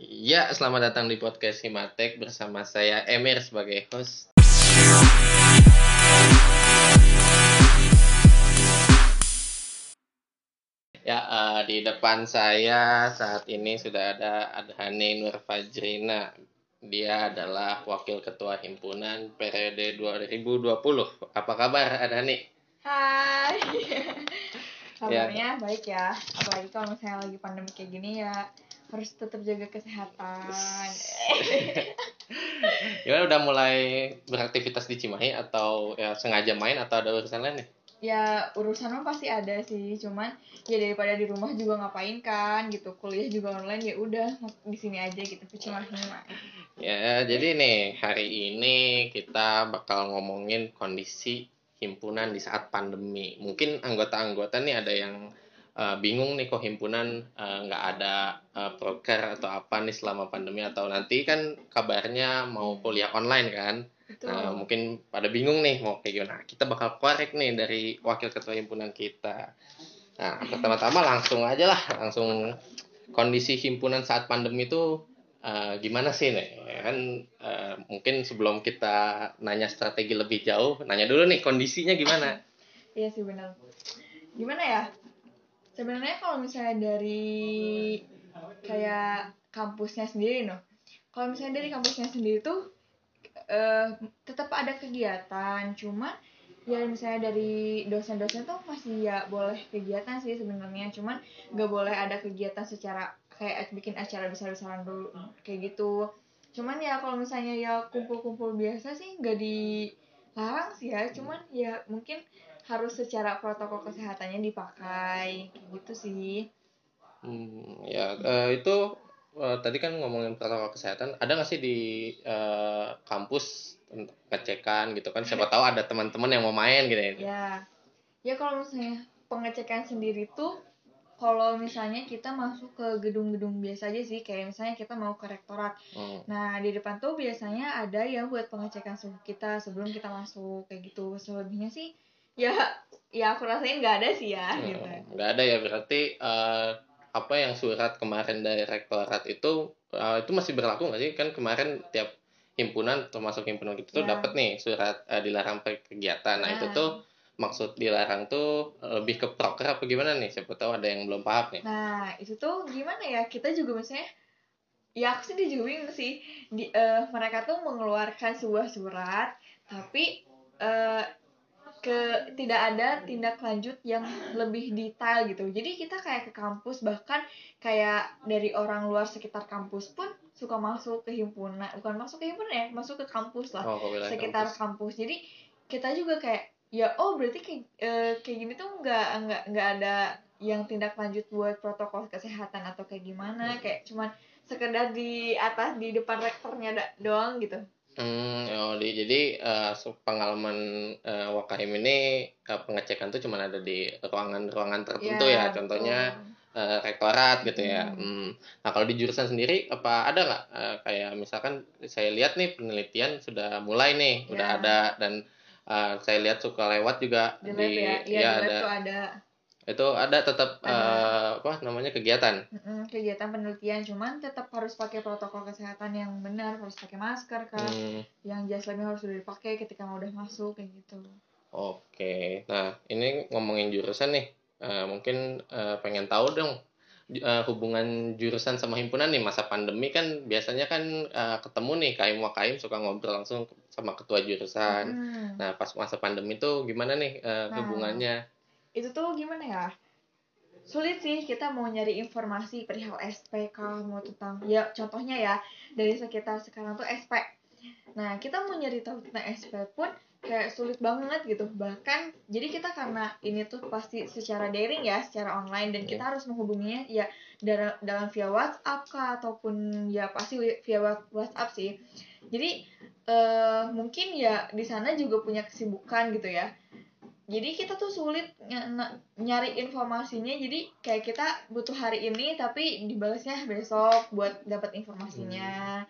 Ya, selamat datang di podcast Himatek bersama saya Emir sebagai host. Ya, eh, di depan saya saat ini sudah ada Adhani Nur Fajrina. Dia adalah Wakil Ketua Himpunan periode 2020. Apa kabar Adhani? Hai. Kabarnya baik ya. Apalagi kalau misalnya lagi pandemi kayak gini ya harus tetap jaga kesehatan. Gimana udah mulai beraktivitas di Cimahi atau ya sengaja main atau ada urusan lain nih? ya urusan mah pasti ada sih, cuman ya daripada di rumah juga ngapain kan gitu. Kuliah juga online ya udah di sini aja gitu ke Cimahi mah. Ya, jadi nih hari ini kita bakal ngomongin kondisi himpunan di saat pandemi. Mungkin anggota-anggota nih ada yang uh, bingung nih kok himpunan uh, nggak ada uh, proker atau apa nih selama pandemi atau nanti kan kabarnya mau kuliah online kan. Nah, mungkin pada bingung nih mau kayak gimana. Kita bakal korek nih dari wakil ketua himpunan kita. Nah, pertama-tama langsung aja lah, langsung kondisi himpunan saat pandemi itu eh, gimana sih nih? Ya Kan eh, mungkin sebelum kita nanya strategi lebih jauh, nanya dulu nih kondisinya gimana? Iya sih benar. Gimana ya? Sebenarnya kalau misalnya dari kayak kampusnya sendiri noh. Kalau misalnya dari kampusnya sendiri tuh eh tetap ada kegiatan, cuma ya misalnya dari dosen-dosen tuh masih ya boleh kegiatan sih sebenarnya, cuman nggak boleh ada kegiatan secara kayak bikin acara besar-besaran dulu kayak gitu. Cuman ya kalau misalnya ya kumpul-kumpul biasa sih nggak dilarang sih ya, cuman ya mungkin harus secara protokol kesehatannya dipakai gitu sih Hmm, ya eh, itu eh, tadi kan ngomongin protokol kesehatan, ada nggak sih di eh, kampus untuk ngecekan gitu kan? Siapa tahu ada teman-teman yang mau main gitu ya. ya ya kalau misalnya pengecekan sendiri tuh kalau misalnya kita masuk ke gedung-gedung biasa aja sih kayak misalnya kita mau ke rektorat Hmm. nah di depan tuh biasanya ada yang buat pengecekan suhu kita sebelum kita masuk kayak gitu selebihnya sih ya ya aku rasain nggak ada sih ya gitu Hmm, nggak ada ya berarti eh, apa yang surat kemarin dari rektorat itu eh, itu masih berlaku nggak sih kan kemarin tiap himpunan termasuk himpunan tuh Ya. dapat nih surat eh, dilarang kegiatan nah itu Nah. tuh maksud dilarang tuh lebih ke proker apa gimana nih siapa tahu ada yang belum paham nih Nah, itu tuh gimana ya? Kita juga misalnya ya aku sih dia juga bingung sih. Di, eh, mereka tuh mengeluarkan sebuah surat, tapi eh, ke tidak ada tindak lanjut yang lebih detail gitu. Jadi kita kayak ke kampus bahkan kayak dari orang luar sekitar kampus pun suka masuk ke himpunan, bukan masuk ke himpunan ya, masuk ke kampus lah oh sekitar kampus. kampus. Jadi kita juga kayak ya oh berarti kayak eh, kayak gini tuh nggak nggak nggak ada yang tindak lanjut buat protokol kesehatan atau kayak gimana kayak cuman sekedar di atas di depan rektornya doang gitu Hmm, oh, di, jadi eh, se- pengalaman eh, Wakahim ini eh, pengecekan tuh cuma ada di ruangan-ruangan tertentu ya, contohnya betul. eh, rektorat gitu ya. Hmm. Hmm. Nah kalau di jurusan sendiri apa ada nggak eh, kayak misalkan saya lihat nih penelitian sudah mulai nih, udah Ya. ada dan eh, saya lihat suka lewat juga di di ya? Iya ya di ada. ada. Itu ada tetap Ada. eh, apa namanya kegiatan. kegiatan penelitian. Cuman tetap harus pakai protokol kesehatan yang benar. Harus pakai masker kan Hmm, yang jas labnya harus sudah dipakai ketika mau udah masuk kayak gitu. Oke, nah ini ngomongin jurusan nih, Eh, mungkin eh, pengen tahu dong eh, hubungan jurusan sama himpunan nih. Masa pandemi kan biasanya kan eh, ketemu nih kaim wakaim suka ngobrol langsung sama ketua jurusan. Hmm. Nah, pas masa pandemi tuh gimana nih eh, Nah. hubungannya? itu tuh gimana ya sulit sih kita mau nyari informasi perihal SPK mau tentang ya contohnya ya dari sekitar sekarang tuh SP nah kita mau nyari tahu tentang SP pun kayak sulit banget gitu bahkan jadi kita karena ini tuh pasti secara daring ya secara online dan kita harus menghubunginya ya dalam dalam via WhatsApp kah ataupun ya pasti via WhatsApp sih jadi eh, mungkin ya di sana juga punya kesibukan gitu ya. Jadi kita tuh sulit ny- ny- nyari informasinya. Jadi kayak kita butuh hari ini tapi dibalasnya besok buat dapat informasinya.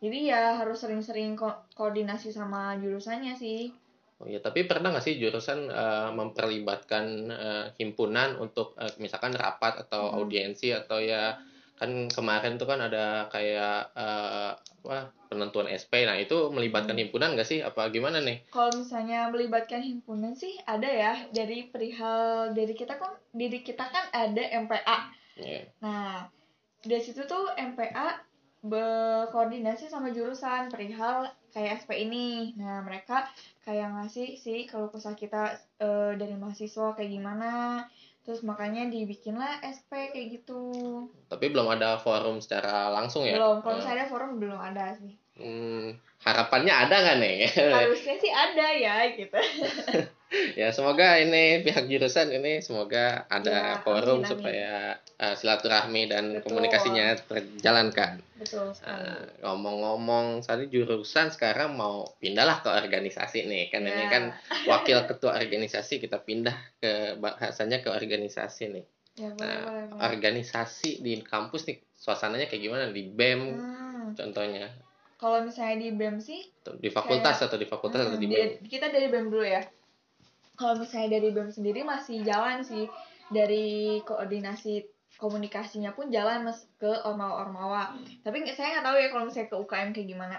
Jadi ya harus sering-sering ko- koordinasi sama jurusannya sih. Oh ya, tapi pernah nggak sih jurusan eh, memperlibatkan eh, himpunan untuk eh, misalkan rapat atau Hmm. audiensi atau ya kan kemarin tuh kan ada kayak eh, apa penentuan SP nah itu melibatkan Hmm. himpunan nggak sih apa gimana nih Kalau misalnya melibatkan himpunan sih ada ya dari perihal dari kita kan diri kita kan ada MPA. Iya. Nah, dari situ tuh MPA berkoordinasi sama jurusan perihal kayak SP ini. Nah, mereka kayak ngasih sih kalau kesah kita eh, dari mahasiswa kayak gimana. Terus makanya dibikinlah SP kayak gitu. tapi belum ada forum secara langsung ya Belum, kalau Eh, misalnya ada forum belum ada sih. hmm, harapannya ada nggak nih Harusnya sih ada ya gitu. ya semoga ini pihak jurusan ini semoga ada Ya, forum amin, amin. supaya eh, silaturahmi dan Betul. komunikasinya terjalankan Betul. Eh, ngomong-ngomong tadi jurusan sekarang mau pindahlah ke organisasi nih kan ini Ya. kan wakil ketua organisasi kita pindah ke bahasanya ke organisasi nih Ya, boleh, nah, boleh, boleh. organisasi di kampus nih suasananya kayak gimana di BEM Hmm, contohnya kalau misalnya di BEM sih di fakultas atau di fakultas atau Hmm, di di- BEM kita dari BEM dulu ya. Kalau misalnya dari BEM sendiri masih jalan sih dari koordinasi komunikasinya pun jalan mas ke Ormawa-Ormawa. Tapi nggak- saya nggak tahu ya kalau misalnya ke UKM kayak gimana.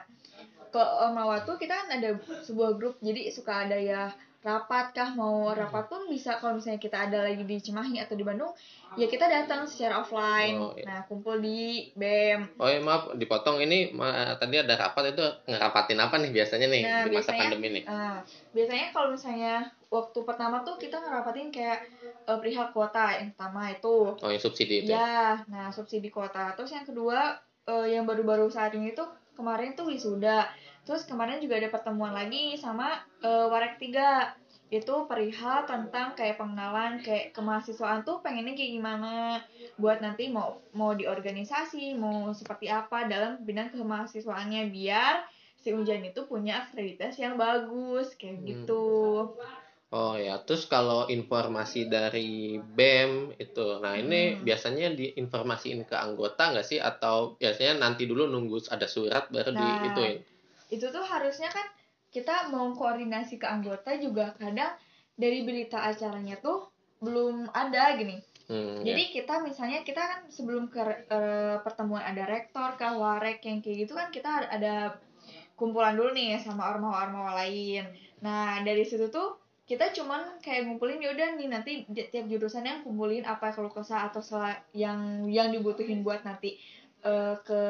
Ke Ormawa tuh kita kan ada sebuah grup jadi suka ada ya rapat kah mau rapat pun bisa kalau misalnya kita ada lagi di Cimahi atau di Bandung ya kita datang secara offline Oh, iya. nah kumpul di BEM Oh ya maaf dipotong ini ma- tadi ada rapat itu ngerapatin apa nih biasanya nih Nah, di masa biasanya- pandemi nih? Ah, biasanya kalau misalnya waktu pertama tuh kita ngerapatin kayak eh, perihal kuota yang pertama itu. Oh yang subsidi itu. ya? Ya, nah subsidi kuota. Terus yang kedua eh, yang baru-baru saat ini tuh kemarin tuh wisuda. Terus kemarin juga ada pertemuan lagi sama eh, Warek 3 itu perihal tentang kayak pengenalan kayak kemahasiswaan tuh pengennya kayak gimana buat nanti mau mau di organisasi mau seperti apa dalam bidang kemahasiswaannya biar si Unjan itu punya akreditasi yang bagus kayak Hmm. gitu. Oh ya, terus kalau informasi dari BEM itu, nah ini Hmm. biasanya diinformasiin ke anggota nggak sih atau biasanya nanti dulu nunggu ada surat baru Nah, ituin? Itu tuh harusnya kan kita mau koordinasi ke anggota juga kadang dari berita acaranya tuh belum ada gini. Hmm, ya. Jadi kita misalnya kita kan sebelum ke eh, pertemuan ada rektor kah warek yang kayak gitu kan kita ada kumpulan dulu nih sama ormawa-ormawa lain. Nah dari situ tuh kita cuman kayak ngumpulin ya udah nih nanti tiap jurusan yang kumpulin apa kalau kesah atau yang yang dibutuhin buat nanti eh, ke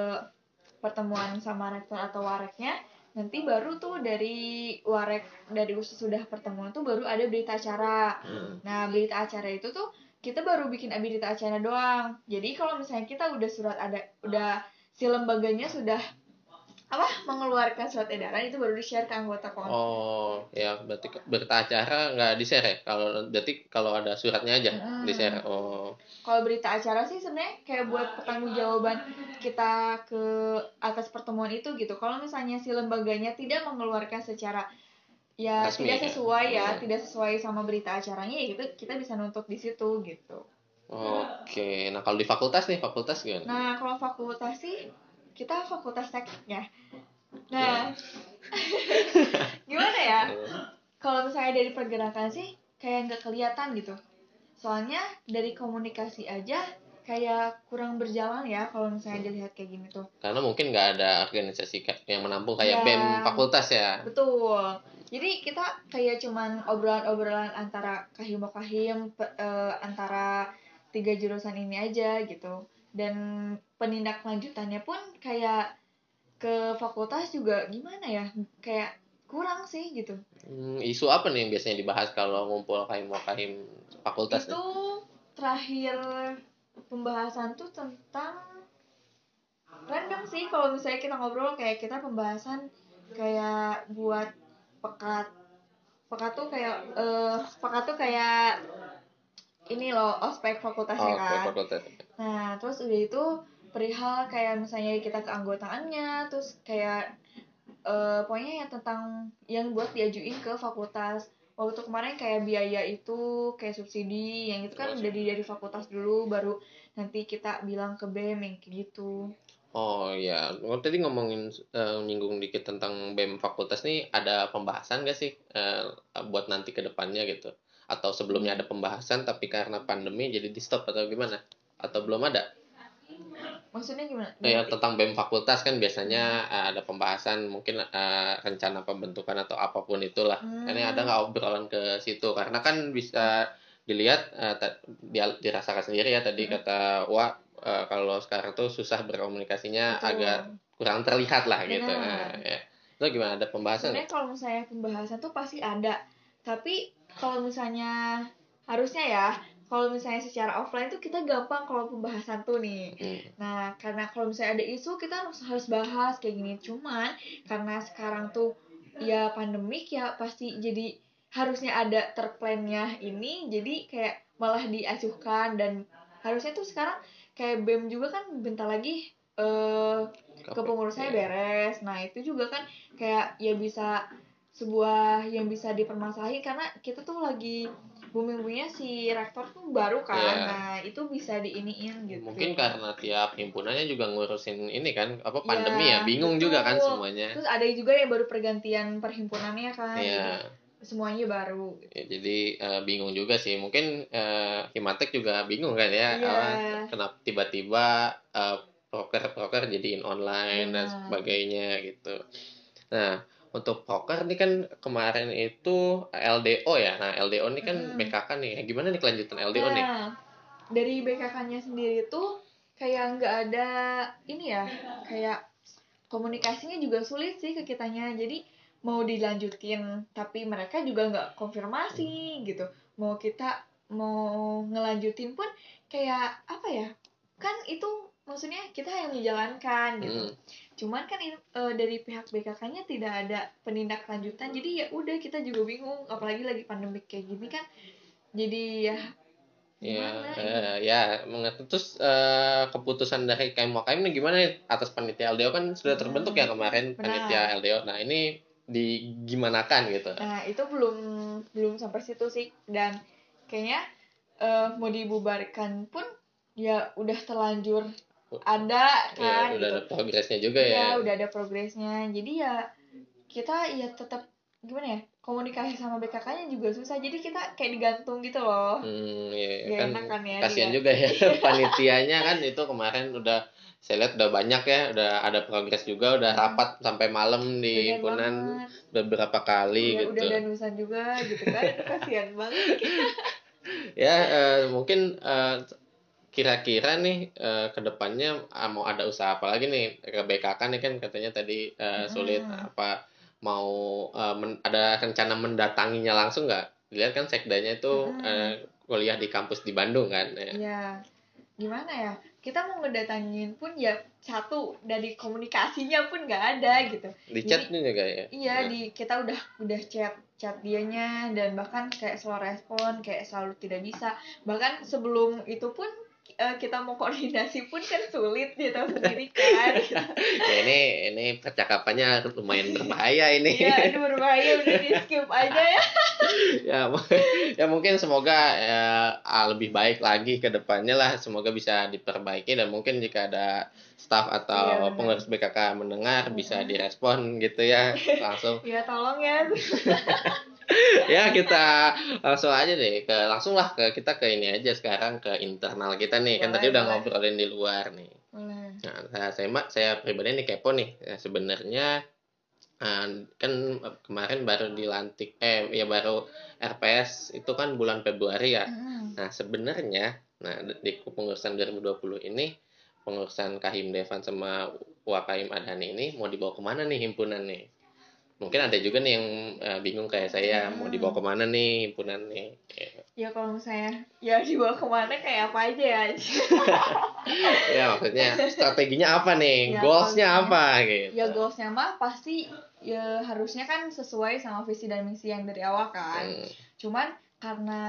pertemuan sama rektor atau wareknya nanti baru tuh dari warek dari sudah pertemuan tuh baru ada berita acara Hmm. Nah, berita acara itu tuh kita baru bikin berita acara doang. Jadi kalau misalnya kita udah surat ada udah si lembaganya sudah apa mengeluarkan surat edaran itu baru di-share ke anggota kelompok. Oh ya, berarti berita acara nggak di share ya? Kalau berarti kalau ada suratnya aja Hmm. di share. Oh, Kalau berita acara sih sebenarnya kayak buat pertanggungjawaban kita ke atas pertemuan itu gitu. Kalau misalnya si lembaganya tidak mengeluarkan secara ya Resmi, tidak ya? sesuai ya, Hmm. tidak sesuai sama berita acaranya ya gitu kita bisa nuntut di situ gitu. oke. Nah kalau di fakultas nih, fakultas gimana? Nah, kalau fakultas sih kita fakultas teknik ya. Nah, gimana ya? Kalau misalnya dari pergerakan sih kayak nggak kelihatan gitu. Soalnya dari komunikasi aja kayak kurang berjalan ya kalau misalnya dilihat kayak gini tuh. Karena mungkin nggak ada organisasi yang menampung kayak Ya. BEM fakultas ya. Betul. Jadi kita kayak cuman obrolan-obrolan antara kahim kahim eh, antara tiga jurusan ini aja gitu. Dan penindak lanjutannya pun kayak ke fakultas juga gimana ya? Kayak kurang sih gitu. Hmm, isu apa nih yang biasanya dibahas kalau ngumpul kahim kahim fakultas itu nih? terakhir pembahasan tuh tentang random sih kalau misalnya kita ngobrol kayak kita pembahasan kayak buat pekat pekat tuh kayak eh pekat tuh kayak ini loh ospek fakultasnya Oh, kan fakultas. Nah, terus udah itu perihal kayak misalnya kita keanggotaannya, terus kayak eh pokoknya ya tentang yang buat diajuin ke fakultas. Waktu kemarin kayak biaya itu kayak subsidi, yang itu kan Oh, udah di dari fakultas dulu, baru nanti kita bilang ke BEM yang kayak gitu. Oh ya, tadi ngomongin eh, nyinggung dikit tentang BEM fakultas nih ada pembahasan gak sih eh, buat nanti ke depannya gitu? Atau sebelumnya ada pembahasan tapi karena pandemi jadi di stop atau gimana? Atau belum ada? Maksudnya gimana ya tentang BEM fakultas kan biasanya uh, ada pembahasan mungkin uh, rencana pembentukan atau apa pun itulah Hmm. ini ada nggak obrolan ke situ karena kan bisa dilihat uh, ta- dia dirasakan sendiri ya tadi Hmm. kata Wak uh, kalau sekarang tuh susah berkomunikasinya Betul. agak kurang terlihat lah gitu Benar. Nah, ya. itu gimana ada pembahasan sebenarnya kalau misalnya pembahasan tuh pasti ada tapi kalau misalnya harusnya ya kalau misalnya secara offline tuh kita gampang kalau pembahasan tuh nih Hmm. Nah, karena kalau misalnya ada isu kita harus harus bahas kayak gini. Cuman karena sekarang tuh ya pandemik ya pasti jadi harusnya ada terplannya ini jadi kayak malah diacuhkan dan harusnya tuh sekarang kayak BEM juga kan bentar lagi eh kepengurusannya Iya. beres. Nah, itu juga kan kayak ya bisa sebuah yang bisa dipermasalahin karena kita tuh lagi booming-boomingnya si rektor tuh baru kan. Iya. Nah, itu bisa diiniin gitu. mungkin karena tiap himpunannya juga ngurusin ini kan apa pandemi Iya, ya bingung juga kan betul. semuanya Terus ada juga yang baru pergantian perhimpunannya kan. Iya. Jadi semuanya baru. Ya, jadi eh, bingung juga sih. Mungkin eh, Himatek juga bingung kan ya. Iya. apa, kenapa tiba-tiba eh, proker-proker jadiin online dan Benar. sebagainya gitu. Nah, untuk proker ini kan kemarin itu LDO ya. Nah, LDO ini kan Hmm. BKK nih. Gimana nih kelanjutan LDO nih? Nah, dari BKK-nya sendiri tuh kayak nggak ada ini ya, kayak komunikasinya juga sulit sih ke kitanya. Jadi mau dilanjutin, tapi mereka juga nggak konfirmasi gitu. Mau kita mau ngelanjutin pun kayak apa ya? Kan itu maksudnya kita yang menjalankan gitu. Hmm. Cuman kan eh, dari pihak BKK-nya tidak ada penindaklanjutan. Jadi ya udah kita juga bingung, apalagi lagi pandemik kayak gini kan. Jadi ya Ya, gimana eh, ya, mengerti. Terus eh, keputusan dari KM KM ini gimana atas panitia LDO kan sudah terbentuk ya kemarin Benar. panitia LDO. Nah, ini digimanakan gitu. Nah, itu belum belum sampai situ sih dan kayaknya eh, mau dibubarkan pun ya udah terlanjur ada Ya, kan udah gitu. ada progresnya juga Iya, ya. udah ada progresnya. Jadi ya kita ya tetap gimana ya? Komunikasi sama BKK-nya juga susah. Jadi kita kayak digantung gitu loh. Hmm, ya, Gak kan enak kan ya, kasihan dia. juga ya panitianya kan itu kemarin udah saya lihat udah banyak ya, udah ada progres juga, udah rapat sampai malam di Bener himpunan banget. udah berapa kali Udah, gitu. udah danusan juga gitu kan. Kasihan banget. Ya eh, mungkin eh, kira-kira nih eh, ke depannya ah, mau ada usaha apa lagi nih ke BKK nih kan katanya tadi eh, sulit apa mau eh, men- ada rencana mendatanginya langsung nggak? Dilihat kan sekdanya itu Mm. eh, kuliah di kampus di Bandung kan. ya. ya gimana ya kita mau ngedatangin pun ya satu dari komunikasinya pun nggak ada gitu Di Jadi- chatnya juga ya. iya Nah. di kita udah udah chat chat dianya dan bahkan kayak selalu respon kayak selalu tidak bisa bahkan sebelum itu pun eh, kita mau koordinasi pun kan sulit tahu sendiri kan ya ini ini percakapannya lumayan berbahaya ini. Iya, aduh berbahaya udah di skip aja ya. ya, ya mungkin semoga ya, lebih baik lagi ke depannya lah. Semoga bisa diperbaiki dan mungkin jika ada staff Iya, atau benar. pengurus BKK mendengar bisa direspon gitu ya langsung. Ya tolong ya. ya kita langsung aja deh ke langsung lah ke kita ke ini aja sekarang ke internal kita nih kan Boleh, tadi udah boleh. ngobrolin di luar nih. Boleh. Nah, saya saya, ma- saya pribadi nih kepo nih. Nah, sebenarnya ah, kan kemarin baru dilantik eh ya baru RPS itu kan bulan Februari ya. Mm-mm. Nah, sebenarnya nah di kepengurusan 2020 ini pengurusan Kahim Devan sama Wakaim Adhani ini mau dibawa ke mana nih himpunan nih? Mungkin ada juga nih yang eh, bingung kayak saya mau Hmm. dibawa ke mana nih himpunan nih. Ya, kalau misalnya ya dibawa ke mana kayak apa aja ya. ya maksudnya strateginya apa nih? Ya, Goalsnya apa gitu? ya goalsnya mah pasti ya harusnya kan sesuai sama visi dan misi yang dari awal kan. Hmm. Cuman karena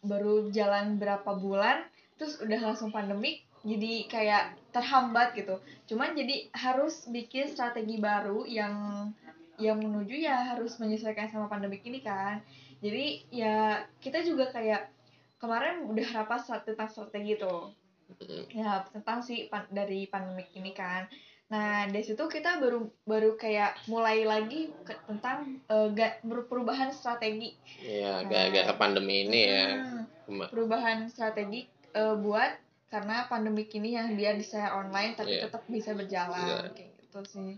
baru jalan berapa bulan terus udah langsung pandemik jadi kayak terhambat gitu. Cuman jadi harus bikin strategi baru yang yang menuju ya harus menyesuaikan sama pandemik ini kan. Jadi ya kita juga kayak kemarin udah rapat tentang strategi tuh. Ya tentang si pan- dari pandemik ini kan. Nah dari situ kita baru baru kayak mulai lagi ke- tentang eh, ga- perubahan strategi Ya, gara-gara pandemi ini ya. Hmm, Kema- perubahan strategi eh, buat karena pandemi ini yang dia bisa online tapi Iya. tetap bisa berjalan Iya. kayak gitu sih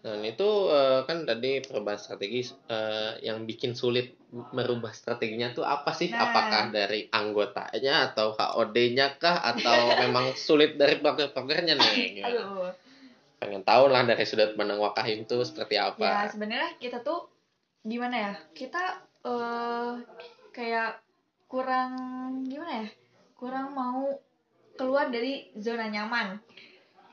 Nah, itu eh, kan tadi perubahan strategi eh, yang bikin sulit merubah strateginya tuh apa sih? Nah. Apakah dari anggotanya atau HOD-nya kah atau memang sulit dari broker-brokernya nih? Aduh Pengen tahu lah dari sudut pandang Wakahim tuh seperti ya apa? sebenarnya kita tuh gimana ya kita eh kayak kurang gimana ya kurang mau keluar dari zona nyaman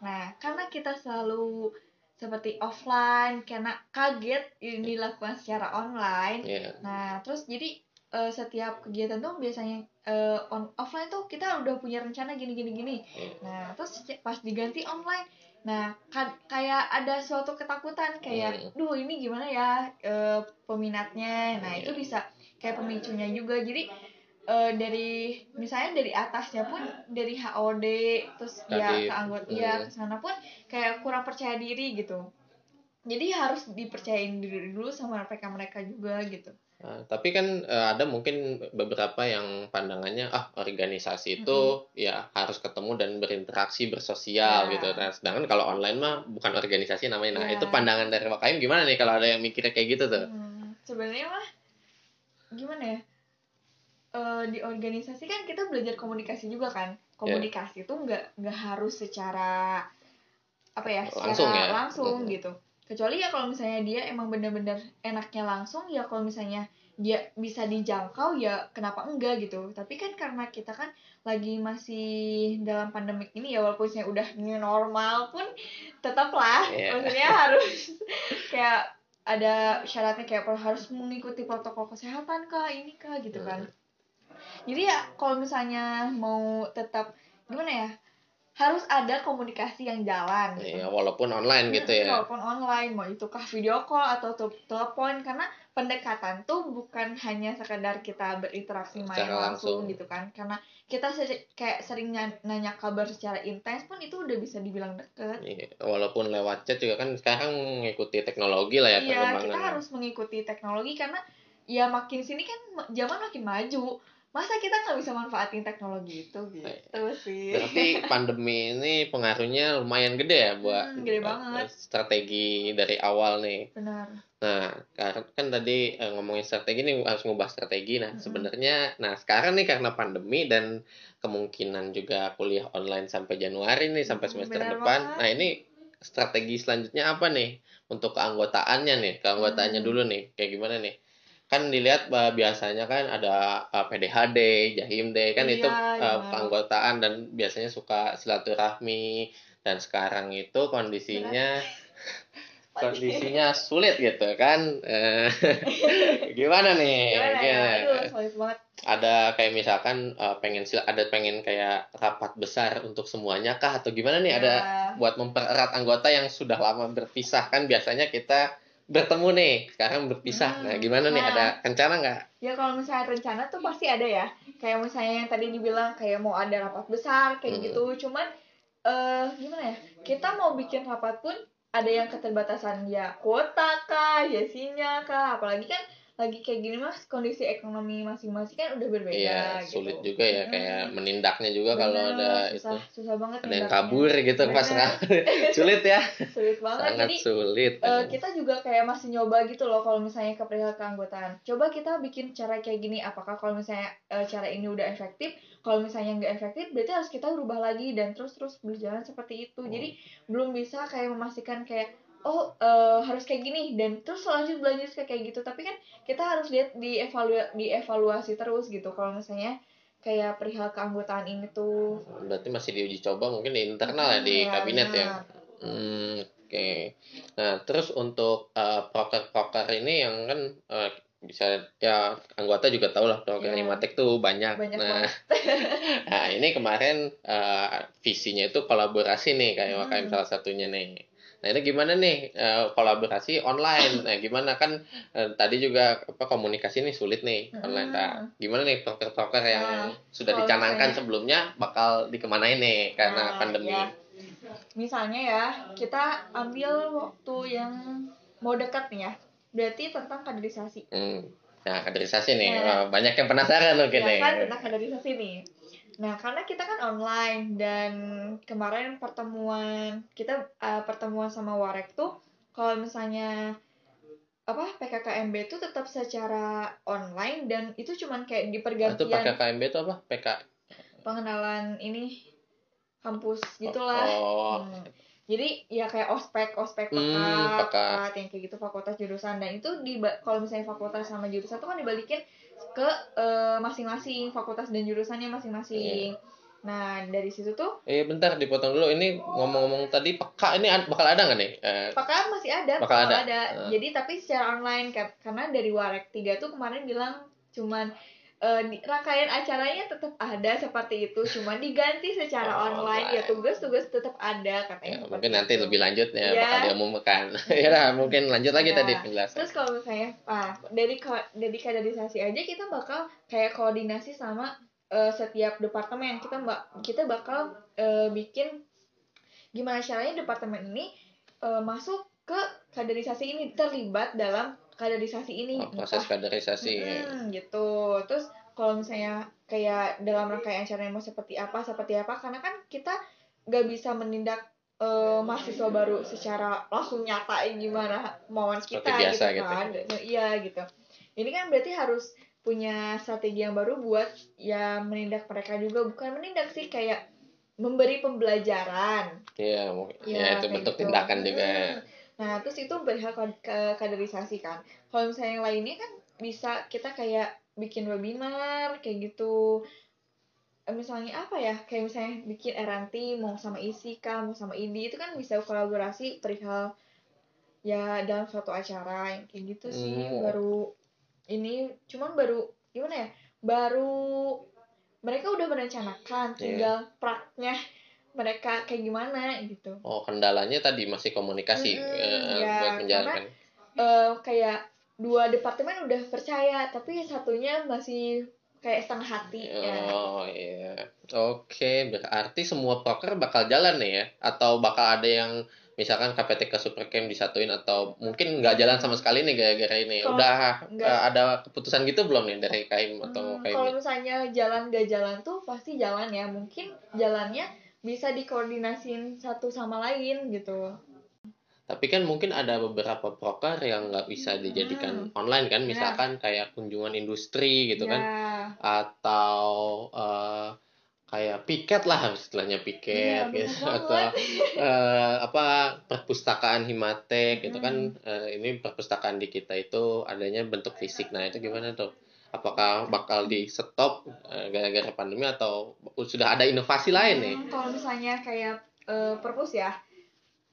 nah karena kita selalu seperti offline karena kaget ini dilakukan secara online Iya. nah terus jadi eh, setiap kegiatan tuh biasanya eh, on offline tuh kita udah punya rencana gini gini gini Iya. nah terus pas diganti online nah kan kayak ada suatu ketakutan kayak duh ini gimana ya eh, peminatnya nah itu Iya. bisa kayak pemicunya juga jadi eh, dari misalnya dari atasnya pun dari HOD terus ya Kadif, ke anggota hmm. ya ke sana pun kayak kurang percaya diri gitu jadi harus dipercayain diri dulu sama mereka mereka juga gitu Nah, tapi kan eh, ada mungkin beberapa yang pandangannya ah organisasi itu ya harus ketemu dan berinteraksi bersosial Ya. gitu. Nah, sedangkan kalau online mah bukan organisasi namanya. Nah, Ya. itu pandangan dari Wakahim gimana nih kalau ada yang mikirnya kayak gitu tuh? Hmm, sebenarnya mah gimana ya Eh, di organisasi kan kita belajar komunikasi juga kan komunikasi itu nggak nggak harus secara apa ya secara Langsung ya? langsung Hmm. gitu kecuali ya kalau misalnya dia emang bener-bener enaknya langsung ya kalau misalnya dia bisa dijangkau ya kenapa enggak gitu tapi kan karena kita kan lagi masih dalam pandemik ini ya walaupun saya udah new normal pun tetaplah Iya. maksudnya harus kayak ada syaratnya kayak harus mengikuti protokol kesehatan kah ini kah gitu kan jadi ya kalau misalnya mau tetap gimana ya harus ada komunikasi yang jalan gitu. Iya, walaupun online gitu Hmm, ya. walaupun online mau itu kah video call atau te- telepon karena pendekatan tuh bukan hanya sekedar kita berinteraksi main Secara langsung, langsung. gitu kan karena kita seri- kayak sering nya- nanya kabar secara intens pun itu udah bisa dibilang deket Iya, walaupun lewat chat juga kan sekarang mengikuti teknologi lah ya iya kita harus mengikuti teknologi karena ya makin sini kan ma- zaman makin maju masa kita nggak bisa manfaatin teknologi itu gitu sih Berarti pandemi ini pengaruhnya lumayan gede ya buat Hmm, gede banget. strategi dari awal nih. benar Nah, kan kan tadi eh, ngomongin strategi nih harus ngubah strategi. Nah, Mm-mm. sebenarnya nah sekarang nih karena pandemi dan kemungkinan juga kuliah online sampai Januari nih sampai Mm, semester benar depan. banget. Nah, ini strategi selanjutnya apa nih untuk keanggotaannya nih? Keanggotaannya Hmm. dulu nih. Kayak gimana nih? Kan dilihat bah, biasanya kan ada eh, PDHD, Jahimde, kan itu Iya, eh, iya. keanggotaan dan biasanya suka silaturahmi. Dan sekarang itu kondisinya kondisinya sulit gitu kan Eh, gimana nih? Gimana ya? Gimana? aduh sulit banget. Ada kayak misalkan pengen sil- ada pengen kayak rapat besar untuk semuanya kah? Atau gimana nih? Ada Ya, buat mempererat anggota yang sudah lama berpisah kan? Biasanya kita bertemu nih sekarang berpisah. Hmm, nah gimana nih? nah. ada rencana nggak? Ya kalau misalnya rencana tuh pasti ada ya. Kayak misalnya yang tadi dibilang kayak mau ada rapat besar kayak Hmm. gitu. Cuman eh gimana ya? Kita mau bikin rapat pun ada yang keterbatasan ya kuota kah ya sinyal kah? Apalagi kan lagi kayak gini mas kondisi ekonomi masing-masing kan udah berbeda iya gitu. sulit juga ya Hmm. kayak menindaknya juga kalau Bener, ada susah, itu susah banget ada yang kabur gitu pas Bener. nggak- sulit ya sulit banget sangat jadi sulit Eh, kita juga kayak masih nyoba gitu loh kalau misalnya ke perihal keanggotaan. Coba kita bikin cara kayak gini. Apakah kalau misalnya eh, cara ini udah efektif? Kalau misalnya nggak efektif, berarti harus kita rubah lagi dan terus terus berjalan seperti itu. Hmm. Jadi belum bisa kayak memastikan kayak oh eh, harus kayak gini dan terus lanjut lanjut kayak gitu. Tapi kan kita harus lihat di dievaluasi terus gitu. Kalau misalnya kayak perihal keanggotaan ini tuh berarti masih diuji coba mungkin di internal ya di Hmm, kabinet ya benar. Hmm, oke. Nah, terus untuk eh, proker-proker ini yang kan eh, bisa ya anggota juga tahu lah proker Iya. Imatek tuh banyak. Banyak nah, nah, ini kemarin eh, visinya itu kolaborasi nih kayak Hmm. Salah satunya nih. Nah, ini gimana nih eh, kolaborasi online? Nah, gimana kan eh, tadi juga apa komunikasi nih sulit nih Hmm. online. Nah, gimana nih proker-proker yang Nah, sudah dicanangkan misalnya- sebelumnya bakal dikemanain nih karena Nah, pandemi? ya. Misalnya ya, kita ambil waktu yang mau dekat nih ya. Berarti tentang kaderisasi. Hmm. Nah, kaderisasi nih, Nah. Banyak yang penasaran mungkin Ya nih. kan tentang kaderisasi nih. Nah, karena kita kan online dan kemarin pertemuan kita uh, pertemuan sama Warek tuh kalau misalnya apa PKKMB itu tetap secara online dan itu cuman kayak di Itu pergantian PKKMB itu apa? PK. pengenalan ini kampus gitulah. Oh, Hmm. Jadi ya kayak ospek, ospek Hmm, pekat, pekat. pekat, yang kayak gitu fakultas jurusan dan itu di kalau misalnya fakultas sama jurusan itu kan dibalikin ke eh, masing-masing fakultas dan jurusannya masing-masing. Iya. Nah dari situ tuh Eh bentar dipotong dulu. Ini ngomong-ngomong tadi peka ini bakal ada nggak nih? Eh, Pakar masih ada, Bakal ada. Eh. Jadi tapi secara online Kar- karena dari Warek 3 tuh kemarin bilang cuman di- rangkaian acaranya tetap ada seperti itu, cuman diganti secara Oh, online. Ya tugas-tugas tetap ada ya, katanya. seperti mungkin nanti itu. lebih lanjut ya Ya. bakal diumumkan. ya lah, mungkin lanjut lagi Ya. tadi penjelasan. Terus kalau misalnya, ah, dari dari kaderisasi aja kita bakal kayak koordinasi sama eh, setiap departemen. Kita mbak kita bakal eh, bikin gimana caranya departemen ini eh, masuk ke kaderisasi ini terlibat dalam kaderisasi ini. Oh, proses Entah- kaderisasi. Mm, gitu. Terus kalau misalnya kayak dalam rangkaian acaranya mau seperti apa, seperti apa, karena kan kita nggak bisa menindak eh, mahasiswa baru secara langsung nyatain gimana mauan Seperti kita biasa gitu gitu. kan. Iya gitu. Ini kan berarti harus punya strategi yang baru buat ya menindak mereka juga bukan menindak sih kayak memberi pembelajaran Iya. Ya, Ya, itu bentuk gitu. tindakan juga. Hmm. Nah, terus itu ke- kaderisasi kan. Kalau misalnya yang lainnya kan bisa kita kayak bikin webinar kayak gitu. Eh, Misalnya apa ya? Kayak misalnya bikin RNT mau sama ISIKA, mau sama IDI itu kan bisa kolaborasi perihal ya dalam suatu acara yang kayak gitu sih. Hmm. Baru ini cuman baru gimana ya? Baru mereka udah merencanakan, Iya. tinggal praknya mereka kayak gimana gitu. Oh, kendalanya tadi masih komunikasi Mm-mm, eh, ya, buat menjalankan. eh kayak dua departemen udah percaya tapi satunya masih kayak setengah hati ya. Oh iya, oke. Berarti semua proker bakal jalan nih ya? Atau bakal ada yang misalkan KPTK Supercamp disatuin atau mungkin nggak jalan sama sekali nih gara-gara ini? Kalau Udah nggak- eh, ada keputusan gitu belum nih dari KAIM atau Hmm, kalau misalnya jalan gak jalan tuh pasti jalan ya mungkin jalannya bisa dikoordinasiin satu sama lain gitu. Tapi kan mungkin ada beberapa proker yang nggak bisa dijadikan online kan, Ya. misalkan kayak kunjungan industri gitu ya. Kan, atau eh, kayak piket lah istilahnya piket Iya, gitu. Atau eh, apa perpustakaan himatek gitu kan. Eh, ini perpustakaan di kita itu adanya bentuk fisik. Nah itu gimana tuh apakah bakal di stop eh, gara-gara pandemi atau sudah ada inovasi lain nih? Hmm, kalau misalnya kayak eh, perpus ya.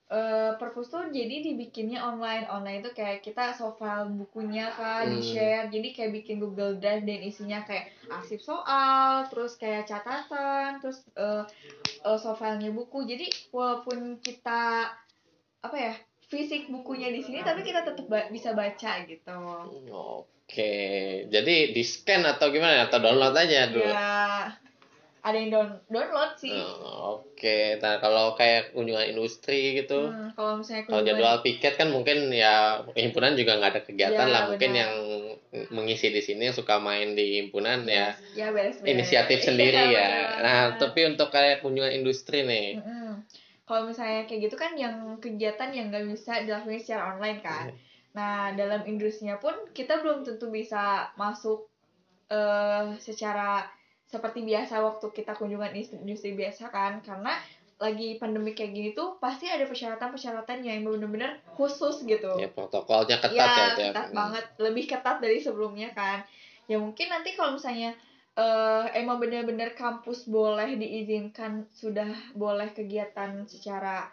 Eh perpus tuh jadi dibikinnya online. Online itu kayak kita soft file bukunya kan Hmm. di share jadi kayak bikin Google Drive dan isinya kayak arsip soal terus kayak catatan terus eh eh, soft filenya buku. Jadi walaupun kita apa ya fisik bukunya di sini tapi kita tetap ba- bisa baca gitu. Oke jadi di scan atau gimana atau download aja dulu ya ada yang down download sih Oh, oke nah kalau kayak kunjungan industri gitu Hmm, kalau misalnya Kalau kunjungan- jadwal piket kan mungkin ya himpunan juga nggak ada kegiatan Ya, lah mungkin benar. yang mengisi di sini yang suka main di himpunan ya ya beres-beres inisiatif Iya, sendiri ya. benar. Nah tapi untuk kayak kunjungan industri nih, Mm-mm. Kalau misalnya kayak gitu kan yang kegiatan yang nggak bisa dilakukan secara online kan. Iya. Nah dalam industrinya pun kita belum tentu bisa masuk eh secara seperti biasa waktu kita kunjungan industri, biasa kan karena lagi pandemi kayak gini tuh pasti ada persyaratan-persyaratan yang benar-benar khusus gitu. ya protokolnya ketat ya, ya, tiap- ketat banget, lebih ketat dari sebelumnya kan. Ya mungkin nanti kalau misalnya eh emang benar-benar kampus boleh diizinkan sudah boleh kegiatan secara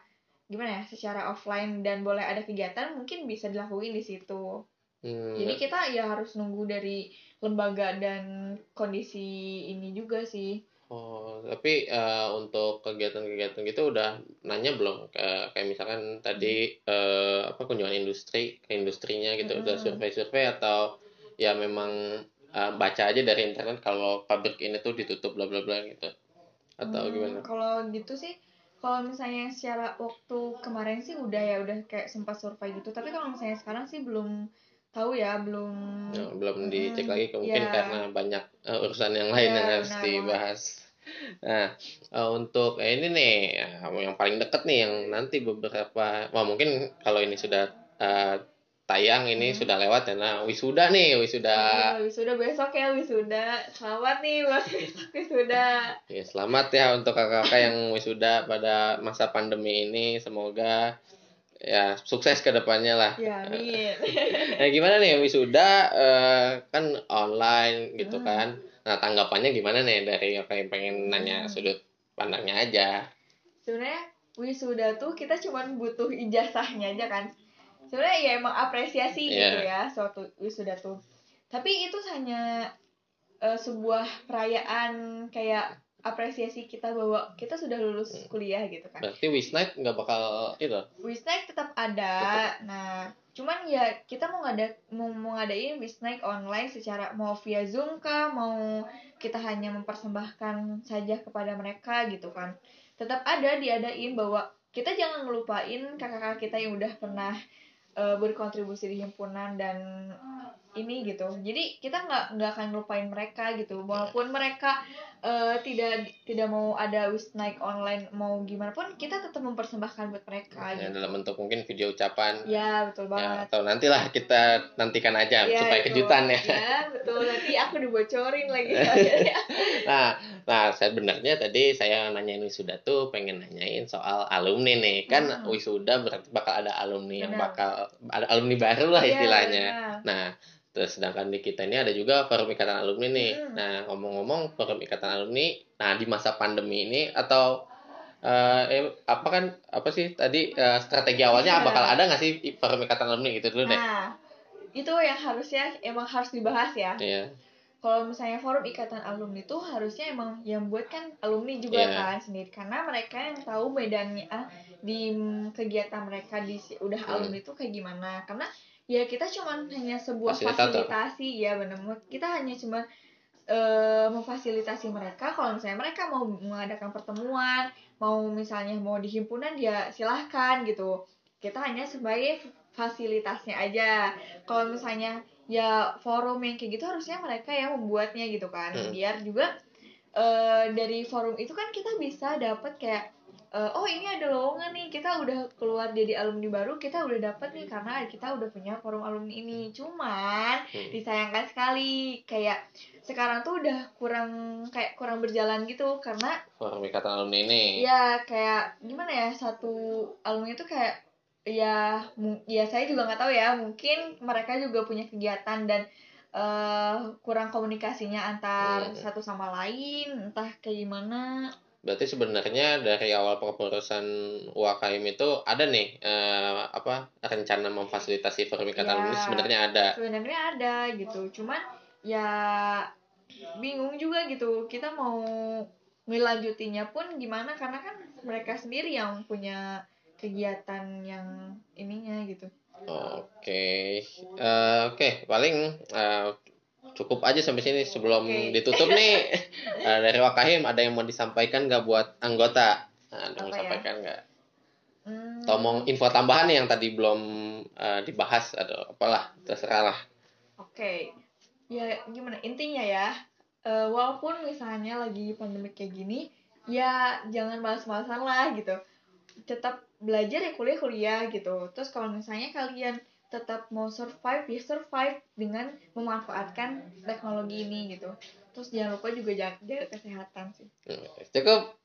gimana ya, secara offline dan boleh ada kegiatan mungkin bisa dilakuin di situ. Hmm, Jadi kita ya harus nunggu dari lembaga dan kondisi ini juga sih. Oh, tapi eh, untuk kegiatan-kegiatan gitu udah nanya belum Ke- kayak misalkan tadi eh, apa kunjungan industri ke industrinya gitu udah Mm-mm. survei-survei atau ya memang eh, baca aja dari internet kalau pabrik ini tuh ditutup bla bla bla gitu atau Hmm, gimana? Kalau gitu sih, kalau misalnya secara waktu kemarin sih udah ya udah kayak sempat survei gitu. Tapi kalau misalnya sekarang sih belum tahu ya, belum. Ya, belum dicek lagi mungkin ya. karena banyak eh, urusan yang lain Ya, yang harus benar dibahas. Nah, eh, untuk eh, ini nih eh, yang paling deket nih yang nanti beberapa, wah mungkin kalau ini sudah eh, tayang ini Hmm. sudah lewat ya. Nah, wisuda nih, wisuda. Iya, wisuda besok ya wisuda. Selamat nih buat wisuda. Ya, selamat ya untuk kakak-kakak yang wisuda pada masa pandemi ini. Semoga ya sukses ke depannya lah. Ya, amin. Nah, gimana nih wisuda eh, kan online gitu Hmm. kan. Nah, tanggapannya gimana nih dari apa yang pengen nanya Hmm. sudut pandangnya aja. Sebenarnya wisuda tuh kita cuman butuh ijazahnya aja kan. Sebenarnya ya emang apresiasi gitu Iya. ya suatu wisuda tuh. Tapi itu hanya eh, sebuah perayaan kayak apresiasi kita bahwa kita sudah lulus Hmm. kuliah gitu kan. Berarti Wisnight nggak bakal itu. Wisnight tetap ada. Nah, cuman ya kita mau ngada mau, mau ngadain Wisnight online secara mau via Zoom kah, mau kita hanya mempersembahkan saja kepada mereka gitu kan. Tetap ada diadain bahwa kita jangan ngelupain kakak-kakak kita yang udah pernah eh, berkontribusi di himpunan dan ini gitu. Jadi kita nggak nggak akan ngelupain mereka gitu. Walaupun mereka eh, tidak tidak mau ada Wisnight online mau gimana pun kita tetap mempersembahkan buat mereka Ya, gitu. dalam bentuk mungkin video ucapan. Ya betul Ya, banget. atau nantilah kita nantikan aja Ya, supaya itu. kejutan ya. Ya betul. Nanti aku dibocorin lagi. Nah, nah sebenarnya tadi saya nanyain wisuda tuh pengen nanyain soal alumni nih. Kan Hmm. wisuda berarti bakal ada alumni yang Benar. bakal ada alumni baru lah Iya, istilahnya. benar. Nah, terus sedangkan di kita ini ada juga forum ikatan alumni nih. Hmm. Nah, ngomong-ngomong forum ikatan alumni, nah di masa pandemi ini atau eh, eh, apa kan apa sih tadi eh, strategi awalnya Iya. bakal ada nggak sih forum ikatan alumni gitu dulu deh. Nah, itu yang harusnya emang harus dibahas ya. Iya. Kalau misalnya forum ikatan alumni itu harusnya emang yang buat kan alumni juga Iya. kan sendiri karena mereka yang tahu medannya ah, di kegiatan mereka di udah Hmm. alumni itu kayak gimana karena ya kita cuman hanya sebuah Fasilitator. fasilitasi. Ya benar kita hanya cuma eh, memfasilitasi mereka. Kalau misalnya mereka mau mengadakan pertemuan mau misalnya mau di himpunan ya silahkan gitu. Kita hanya sebagai fasilitasnya aja. Kalau misalnya ya forum yang kayak gitu harusnya mereka yang membuatnya gitu kan. Hmm. biar juga eh, dari forum itu kan kita bisa dapat kayak eh, oh ini ada lowongan nih. Kita udah keluar jadi alumni baru kita udah dapat nih karena kita udah punya forum alumni ini. Cuman Hmm. disayangkan sekali. Kayak sekarang tuh udah kurang kayak kurang berjalan gitu. Karena Forum ikatan alumni ini. ya kayak gimana ya satu alumni itu kayak ya ya saya juga nggak tahu ya. Mungkin mereka juga punya kegiatan dan eh, kurang komunikasinya antar Hmm. satu sama lain. Entah kayak gimana Berarti sebenarnya dari awal kepengurusan UAKM itu ada nih eh, apa rencana memfasilitasi forum ikatan Ya. alumni sebenarnya ada. sebenarnya ada gitu cuman ya bingung juga gitu kita mau ngelanjutinya pun gimana karena kan mereka sendiri yang punya kegiatan yang ininya gitu Oke, Eh, oke paling eh, cukup aja sampai sini sebelum Oke. ditutup nih eh, dari Wakahim ada yang mau disampaikan nggak buat anggota? Nah, ada yang mau ya? disampaikan nggak? Hmm, Atau mau info tambahan yang tadi belum eh, dibahas atau apalah terserah lah. Oke, ya gimana intinya ya, eh, walaupun misalnya lagi pandemi kayak gini, ya jangan malas-malasan lah gitu. Tetap belajar ya kuliah-kuliah gitu. Terus kalau misalnya kalian tetap mau survive, ya survive dengan memanfaatkan teknologi ini gitu. Terus jangan lupa juga jaga, jaga kesehatan sih. Hmm, Cukup.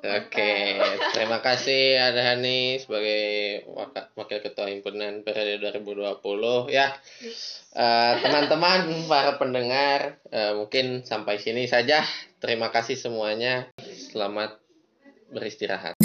Oke, terima kasih ada Hani sebagai wakil ketua himpunan periode 2020 ya. Eh, teman-teman para pendengar eh, mungkin sampai sini saja. Terima kasih semuanya. Selamat beristirahat.